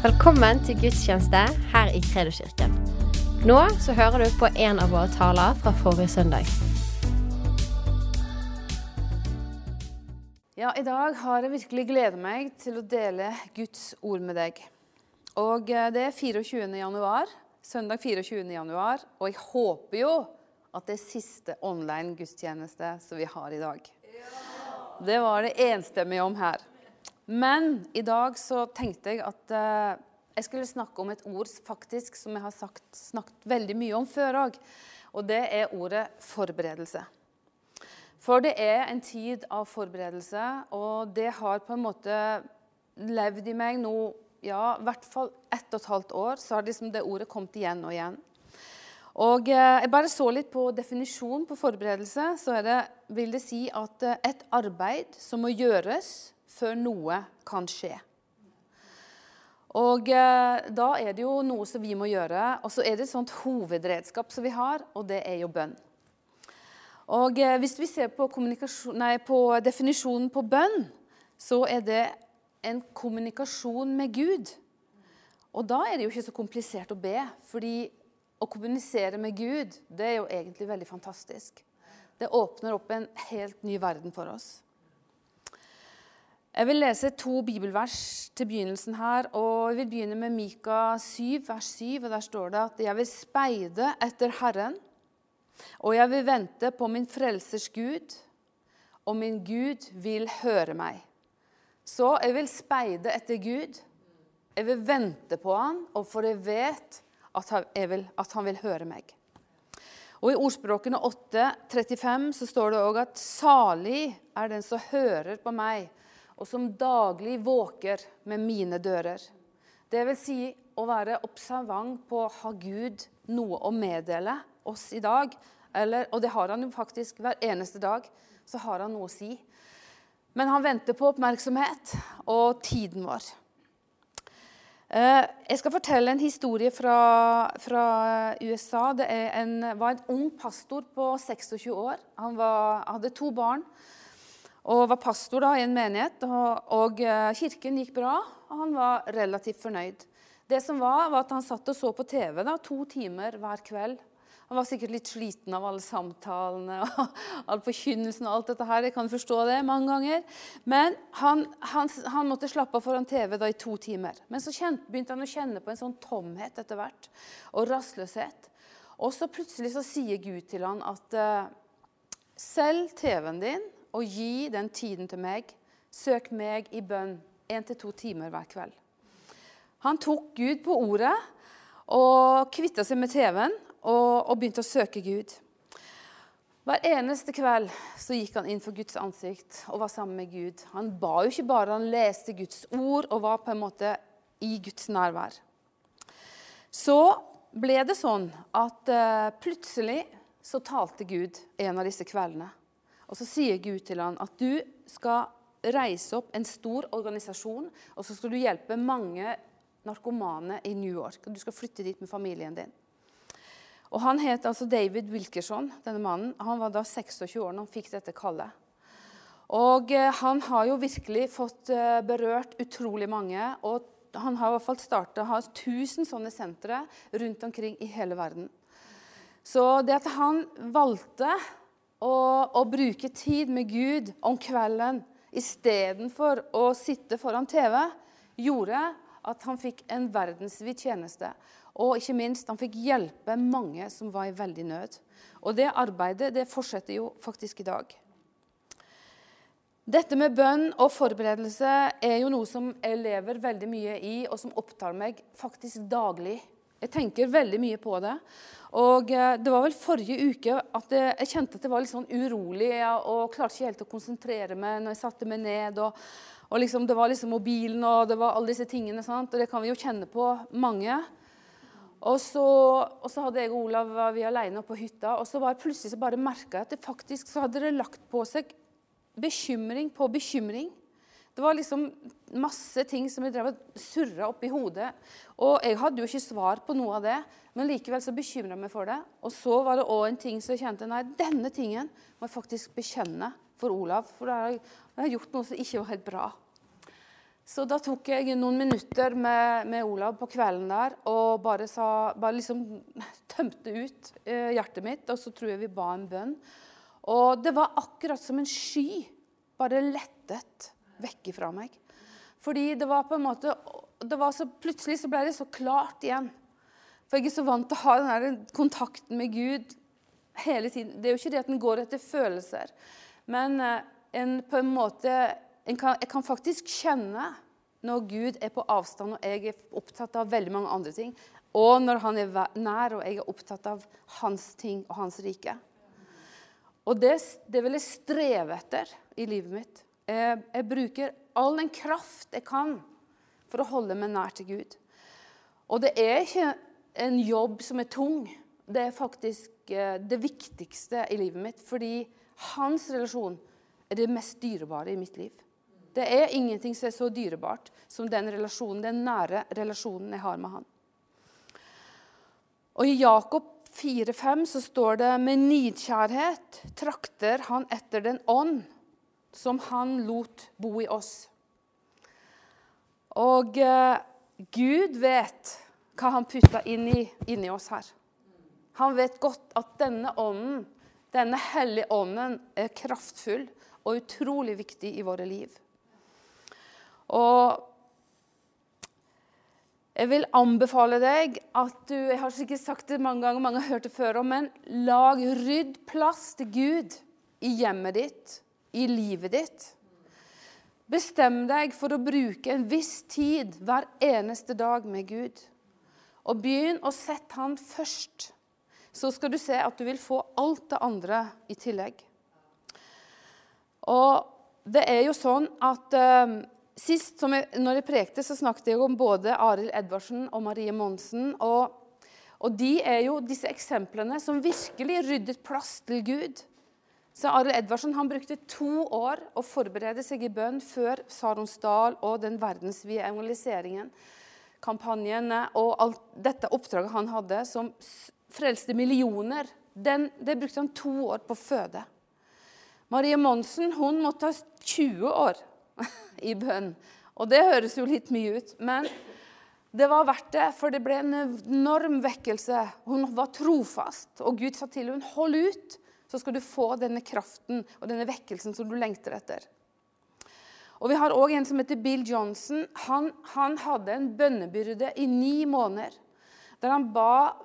Velkommen til gudstjeneste her i Kredoskirken. Nå så hører du på en av våre taler fra forrige søndag. Ja, I dag har jeg virkelig gledet meg til å dele Guds ord med deg. Og eh, Det er 24. januar, søndag 24. januar, og jeg håper jo at det er siste online gudstjeneste som vi har i dag. Det var det enstemmige om her. Men i dag så tenkte jeg at eh, jeg skulle snakke om et ord faktisk som jeg har sagt, snakket veldig mye om før òg. Og det er ordet forberedelse. For det er en tid av forberedelse, og det har på en måte levd i meg nå ja, i hvert fall ett og et halvt år. Så har liksom det ordet kommet igjen og igjen. Og eh, Jeg bare så litt på definisjonen på forberedelse. Så det, vil det si at eh, et arbeid som må gjøres før noe kan skje. Og eh, Da er det jo noe som vi må gjøre. Og så er det et sånt hovedredskap som vi har, og det er jo bønn. Og eh, Hvis vi ser på, nei, på definisjonen på bønn, så er det en kommunikasjon med Gud. Og da er det jo ikke så komplisert å be, fordi å kommunisere med Gud det er jo egentlig veldig fantastisk. Det åpner opp en helt ny verden for oss. Jeg vil lese to bibelvers til begynnelsen her. og Jeg vil begynne med Mika 7, vers 7. og Der står det at 'Jeg vil speide etter Herren, og jeg vil vente på min frelsers Gud, og min Gud vil høre meg'. Så jeg vil speide etter Gud. Jeg vil vente på han, og for jeg vet at han, vil, at han vil høre meg. Og I ordspråkene 8, 35 så står det òg at 'salig er den som hører på meg' og som daglig våker med mine dører. Det vil si å være observant på har Gud noe å meddele oss i dag. Eller, og det har han jo faktisk hver eneste dag. Så har han noe å si. Men han venter på oppmerksomhet og tiden vår. Eh, jeg skal fortelle en historie fra, fra USA. Det en, var en ung pastor på 26 år. Han var, hadde to barn og var pastor da, i en menighet. Og, og, eh, kirken gikk bra, og han var relativt fornøyd. Det som var, var at Han satt og så på TV da, to timer hver kveld. Han var sikkert litt sliten av alle samtalene og all forkynnelsen. og alt dette her, Jeg kan forstå det mange ganger. Men han, han, han måtte slappe av foran TV da i to timer. Men så kjent, begynte han å kjenne på en sånn tomhet etter hvert, og rastløshet. Og så plutselig så sier Gud til han at uh, selg TV-en din og gi den tiden til meg. Søk meg i bønn én til to timer hver kveld. Han tok Gud på ordet og kvitta seg med TV-en og, og, begynte å søke Gud. Hver eneste kveld så gikk han inn for Guds ansikt og var sammen med Gud. Han ba jo ikke bare, han leste Guds ord og var på en måte i Guds nærvær. Så ble det sånn at uh, plutselig så talte Gud en av disse kveldene. Og så sier Gud til han at du skal reise opp en stor organisasjon, og så skal du hjelpe mange narkomane i New York. og Du skal flytte dit med familien din. Og Han het altså David Wilkerson, denne mannen. Han var da 26 år når han fikk dette kallet. Og eh, Han har jo virkelig fått eh, berørt utrolig mange. og Han har i hvert fall starta 1000 sånne sentre rundt omkring i hele verden. Så det at han valgte og, og bruke tid med Gud om kvelden istedenfor å sitte foran TV, gjorde at han fikk en verdensvid tjeneste. Og ikke minst, han fikk hjelpe mange som var i veldig nød. Og det arbeidet det fortsetter jo faktisk i dag. Dette med bønn og forberedelse er jo noe som jeg lever veldig mye i, og som opptar meg faktisk daglig. Jeg tenker veldig mye på det. Og eh, Det var vel forrige uke at jeg kjente at jeg var litt sånn urolig og klarte ikke helt å konsentrere meg når jeg satte meg ned. og, og liksom, Det var liksom mobilen og det var alle disse tingene. Sant? og Det kan vi jo kjenne på, mange. Og så, og så hadde jeg og Olav var vi alene på hytta, og så var plutselig så bare merka jeg at det faktisk så hadde det lagt på seg bekymring på bekymring. Det var liksom masse ting som jeg drev og surra oppi hodet. Og jeg hadde jo ikke svar på noe av det, men likevel så bekymra jeg meg for det. Og så var det òg en ting som jeg kjente nei, denne tingen må jeg faktisk bekjenne for Olav. For da har jeg gjort noe som ikke var helt bra. Så da tok jeg noen minutter med, med Olav på kvelden der og bare, sa, bare liksom tømte ut eh, hjertet mitt. Og så tror jeg vi ba en bønn. Og det var akkurat som en sky bare lettet vekk fra meg. Fordi det var på en måte det var så, Plutselig så ble det så klart igjen. For jeg er så vant til å ha den der kontakten med Gud hele tiden. Det er jo ikke det at en går etter følelser, men eh, en på en måte kan, jeg kan faktisk kjenne når Gud er på avstand og jeg er opptatt av veldig mange andre ting, og når han er nær og jeg er opptatt av hans ting og hans rike. Og det, det vil jeg streve etter i livet mitt. Jeg, jeg, bruker all den kraft jeg kan for å holde meg nær til Gud. Og det er ikke en jobb som er tung. Det er faktisk eh, det viktigste i livet mitt. Fordi hans relasjon er det mest dyrebare i mitt liv. Det er ingenting som er så dyrebart som den relasjonen, den nære relasjonen jeg har med han. Og I Jakob 4,5 så står det med nidkjærhet trakter han etter den ånd som han lot bo i oss. Og eh, Gud vet hva han putta inni, inni oss her. Han vet godt at denne ånden, denne hellige ånden, er kraftfull og utrolig viktig i våre liv. Og jeg vil anbefale deg at du Jeg har sikkert sagt det mange ganger, mange har hørt det før, men lag rydd plass til Gud i hjemmet ditt, i livet ditt. Bestem deg for å bruke en viss tid hver eneste dag med Gud. Og begynn å sette Han først. Så skal du se at du vil få alt det andre i tillegg. Og det er jo sånn at uh, Sist jeg, når jeg prekte, så snakket jeg om både Arild Edvardsen og Marie Monsen. Og, og, de er jo disse eksemplene som virkelig ryddet plass til Gud. Så Arild Edvardsen han brukte to år å forberede seg i bønn før Saronsdal og den verdensvide evangeliseringen, kampanjene og alt dette oppdraget han hadde, som frelste millioner. Den, det brukte han to år på å føde. Marie Monsen hun måtte ha 20 år i bønn. Og det høres jo litt mye ut, men det var verdt det, for det ble en enorm vekkelse. Hun var trofast, og Gud sa til henne hold ut, så skal du få denne kraften og denne vekkelsen som du lengter etter. Og Vi har òg en som heter Bill Johnson. Han, han hadde en bønnebyrde i ni måneder. Der han ba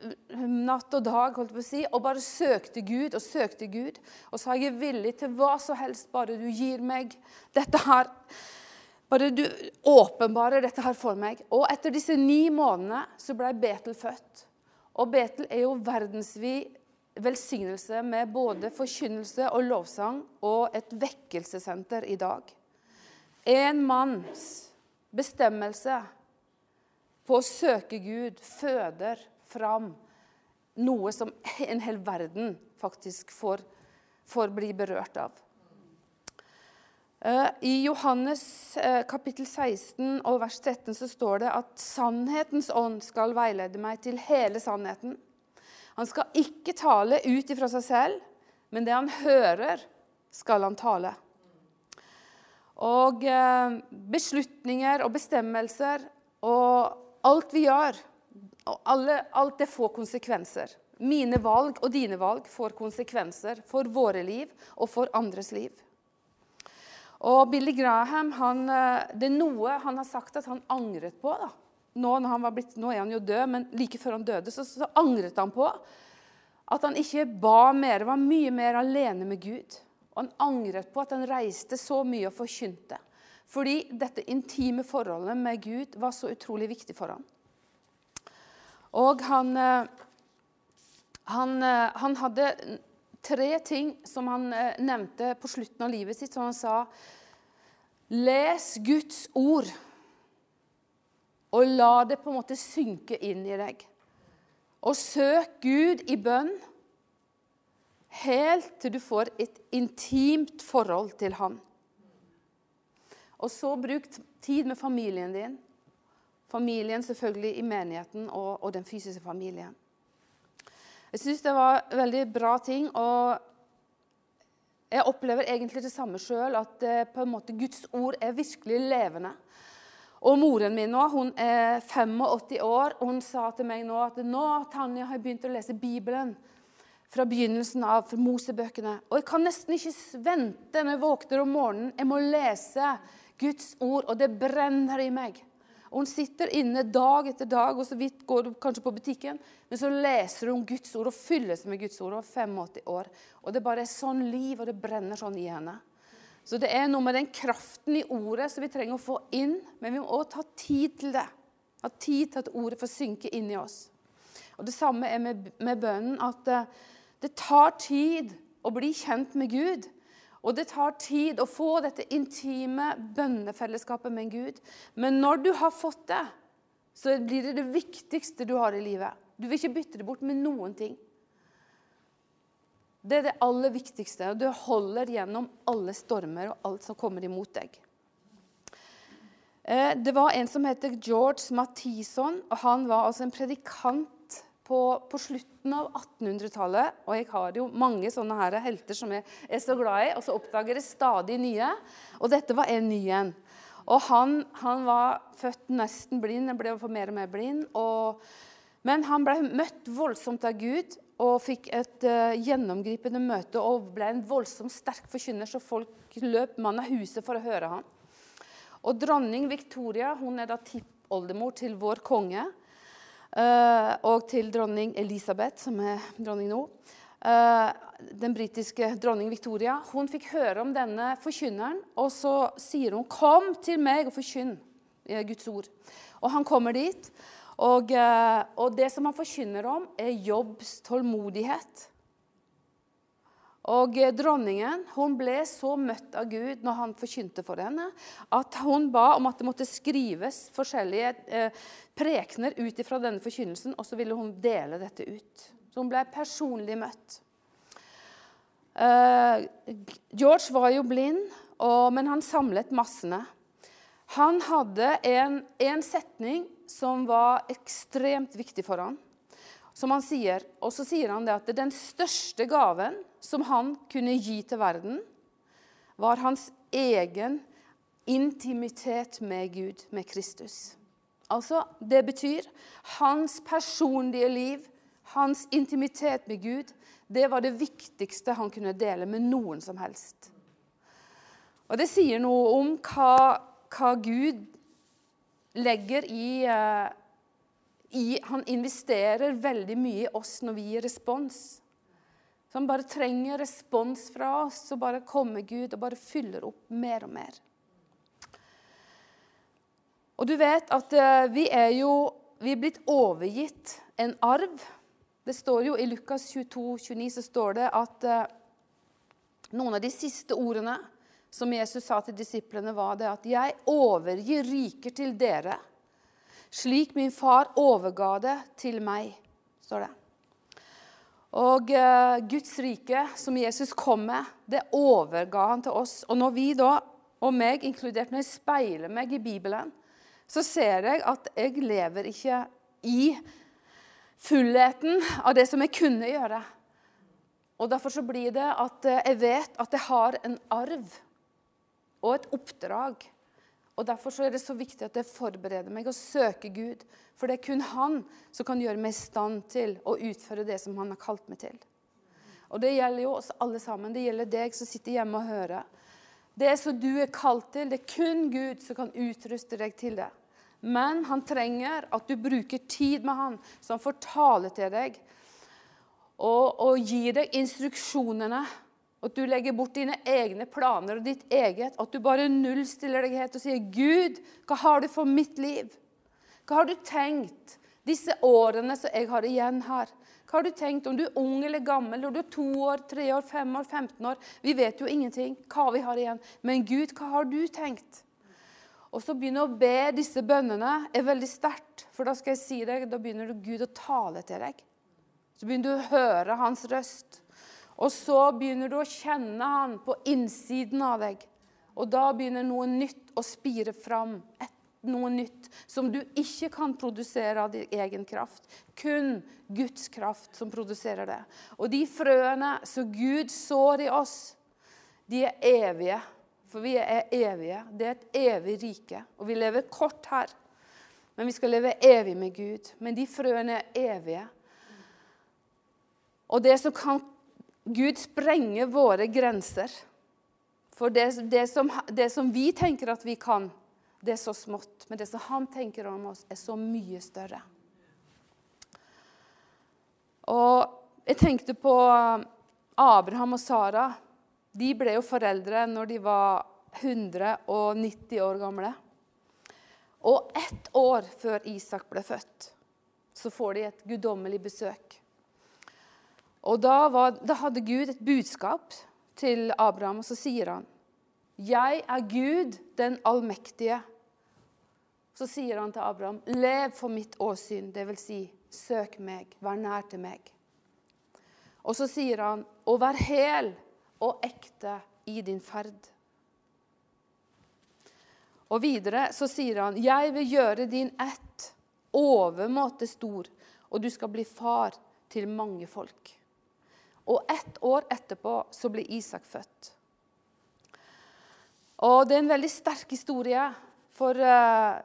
natt og dag holdt på å si, og bare søkte Gud og søkte Gud. Og sa jeg er villig til hva som helst, bare du gir meg dette her. Bare du åpenbarer dette her for meg. Og etter disse ni månedene så ble Betel født. Og Betel er jo verdensvid velsignelse med både forkynnelse og lovsang og et vekkelsessenter i dag. En manns bestemmelse på å søke Gud føder fram noe som en hel verden faktisk får, får bli berørt av. Eh, I Johannes eh, kapittel 16 og vers 13 så står det at sannhetens ånd skal veilede meg til hele sannheten. Han skal ikke tale ut ifra seg selv, men det han hører, skal han tale. Og eh, beslutninger og bestemmelser og alt vi gjør, alle, alt det får konsekvenser. Mine valg og dine valg får konsekvenser for våre liv og for andres liv. Og Billy Graham han, eh, det er noe han har sagt at han angret på. da. Nå, blitt, nå, er han jo død, men like før han døde, så, så, angret han på at han ikke ba mer, var mye mer alene med Gud. Og han angret på at han reiste så mye og forkynte. Fordi dette intime forholdet med Gud var så utrolig viktig for ham. Og han, eh, han, eh, han, hadde tre ting som han eh, nevnte på slutten av livet sitt, som han sa Les Guds ord, og la det på en måte synke inn i deg. Og søk Gud i bønn helt til du får et intimt forhold til Han. Og så bruk tid med familien din. Familien selvfølgelig i menigheten og, og den fysiske familien. Jeg syns det var veldig bra ting. Og Jeg opplever egentlig det samme sjøl, at eh, på en måte Guds ord er virkelig levende. Og moren min nå, hun er 85 år, og hun sa til meg nå at nå Tanja, har jeg begynt å lese Bibelen fra begynnelsen av Mosebøkene. Og jeg kan nesten ikke vente når jeg våkner om morgenen. Jeg må lese Guds ord, og det brenner i meg. Og Hun sitter inne dag etter dag, og så vidt går du kanskje på butikken. Men så leser hun Guds ord og fyller seg med Guds ord. Hun er 85 år. Og det bare er sånn liv, og det brenner sånn i henne. Så det er noe med den kraften i ordet som vi trenger å få inn. Men vi må også ta tid til det. Ha tid til at ordet får synke inn i oss. Og Det samme er med, med bønnen. At det, det tar tid å bli kjent med Gud. Og det tar tid å få dette intime bønnefellesskapet med Gud. Men når du har fått det, så blir det det viktigste du har i livet. Du vil ikke bytte det bort med noen ting. Det er det aller viktigste, og det holder gjennom alle stormer og alt som kommer imot deg. Eh, det var en som heter George Mathison, og han var altså en predikant på, på slutten av 1800-tallet. Og jeg har jo mange sånne her helter som jeg er så glad i, og så oppdager jeg stadig nye. Og dette var en ny en. Og han, han, var født nesten blind, ble for mer og mer blind. Og, men han ble møtt voldsomt av Gud og fikk et uh, gjennomgripende møte og ble en voldsomt sterk forkynner, så folk løp mann av huset for å høre ham. Og dronning Victoria hun er da tippoldemor til vår konge. Uh, og til dronning Elisabeth, som er dronning nå. Uh, den britiske dronning Victoria. Hun fikk høre om denne forkynneren, og så sier hun 'Kom til meg og forkynn Guds ord'. Og han kommer dit. Og, uh, og det som han forkynner om, er Jobbs tålmodighet. Og Dronningen hun ble så møtt av Gud når han forkynte for henne, at hun ba om at det måtte skrives forskjellige eh, prekener ut fra denne forkynnelsen, og så ville hun dele dette ut. Så hun ble personlig møtt. Eh, George var jo blind, men han samlet massene. Han hadde en, en setning som var ekstremt viktig for ham som han sier. Og så sier han det at den største gaven som han kunne gi til verden, var hans egen intimitet med Gud, med Kristus. Altså, Det betyr hans personlige liv, hans intimitet med Gud, det var det viktigste han kunne dele med noen som helst. Og Det sier noe om hva, hva Gud legger i, uh, i, Han investerer veldig mye i oss når vi gir respons. Så han bare trenger respons fra oss, så bare kommer Gud og bare fyller opp mer og mer. Og du vet at uh, vi er jo vi er blitt overgitt en arv. Det står jo I Lukas 22, 29 så står det at uh, noen av de siste ordene som Jesus sa til disiplene, var det at 'Jeg overgir riker til dere', slik min far overga det til meg, står det. Og uh, Guds rike, som Jesus kom med, det overga han til oss. Og når vi da, og meg inkludert, når jeg speiler meg i Bibelen, så ser jeg at jeg lever ikke i fullheten av det som jeg kunne gjøre. Og Derfor så blir det at jeg vet at jeg har en arv og et oppdrag. Og Derfor er det så viktig at jeg forbereder meg og søker Gud. For det er kun Han som kan gjøre meg i stand til å utføre det som Han har kalt meg til. Og Det gjelder jo oss alle sammen. Det gjelder deg som sitter hjemme og hører. Det som du er kalt til, det er kun Gud som kan utruste deg til det. Men han trenger at du bruker tid med han, så han får tale til deg og, og gir deg instruksjonene. At du legger bort dine egne planer og ditt eget. At du bare nullstiller deg helt og sier, 'Gud, hva har du for mitt liv?' Hva har du tenkt disse årene som jeg har igjen her? Hva har du tenkt om du er ung eller gammel, om du er to år, tre år, fem år, 15 år? Vi vet jo ingenting hva vi har igjen. Men Gud, hva har du tenkt? Og så begynne å be disse bønnene er veldig sterkt. For da skal jeg si deg, da begynner Gud å tale til deg. Så begynner du å høre hans røst. Og så begynner du å kjenne han på innsiden av deg. Og da begynner noe nytt å spire fram. Et, noe nytt som du ikke kan produsere av din egen kraft. Kun Guds kraft som produserer det. Og de frøene som Gud sår i oss, De er evige. For vi er evige. Det er et evig rike. Og vi lever kort her. Men vi skal leve evig med Gud. Men de frøene er evige. Og det som kan Gud sprenger våre grenser. For det, det, som, det som vi tenker at vi kan, det er så smått. Men det som han tenker om oss, er så mye større. Og jeg tenkte på Abraham og Sara. De ble jo foreldre når de var 190 år gamle. Og ett år før Isak ble født, så får de et guddommelig besøk. Og da, var, da, hadde Gud et budskap til Abraham, og så sier han Jeg er Gud, den allmektige. Så sier han til Abraham, lev for mitt åsyn, dvs. Si, søk meg, vær nær til meg. Og så sier han, og vær hel og ekte i din ferd. Og videre så sier han, 'Jeg vil gjøre din ett overmåte stor, og du skal bli far til mange folk.' Og ett år etterpå så ble Isak født. Og det er en veldig sterk historie, for uh,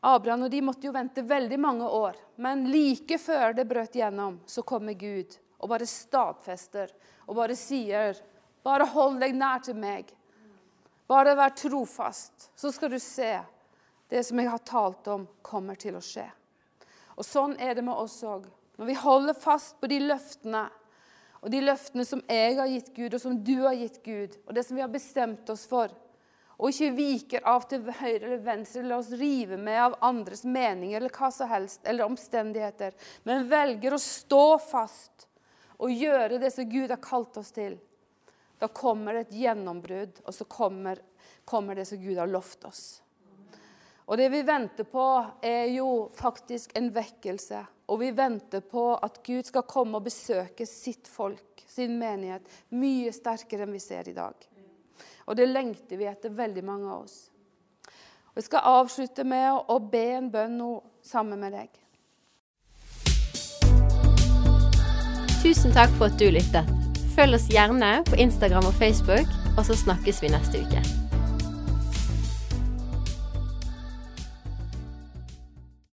Abraham og de måtte jo vente veldig mange år. Men like før det brøt gjennom, så kommer Gud og bare stadfester og bare sier, 'Bare hold deg nær til meg.' Bare vær trofast, så skal du se det som jeg har talt om, kommer til å skje. Og Sånn er det med oss òg. Når vi holder fast på de løftene, og de løftene som jeg har gitt Gud, og som du har gitt Gud, og det som vi har bestemt oss for, og ikke viker av til høyre eller venstre eller oss rive med av andres meninger eller hva som helst, eller omstendigheter, men velger å stå fast og gjøre det som Gud har kalt oss til, da kommer det et gjennombrudd, og så kommer, kommer det som Gud har lovt oss. Og det vi venter på, er jo faktisk en vekkelse. Og vi venter på at Gud skal komme og besøke sitt folk, sin menighet, mye sterkere enn vi ser i dag. Og det lengter vi etter, veldig mange av oss. Og Jeg skal avslutte med å be en bønn nå sammen med deg. Tusen takk for at du lyttet. Følg oss gjerne på Instagram og Facebook, og så snakkes vi neste uke.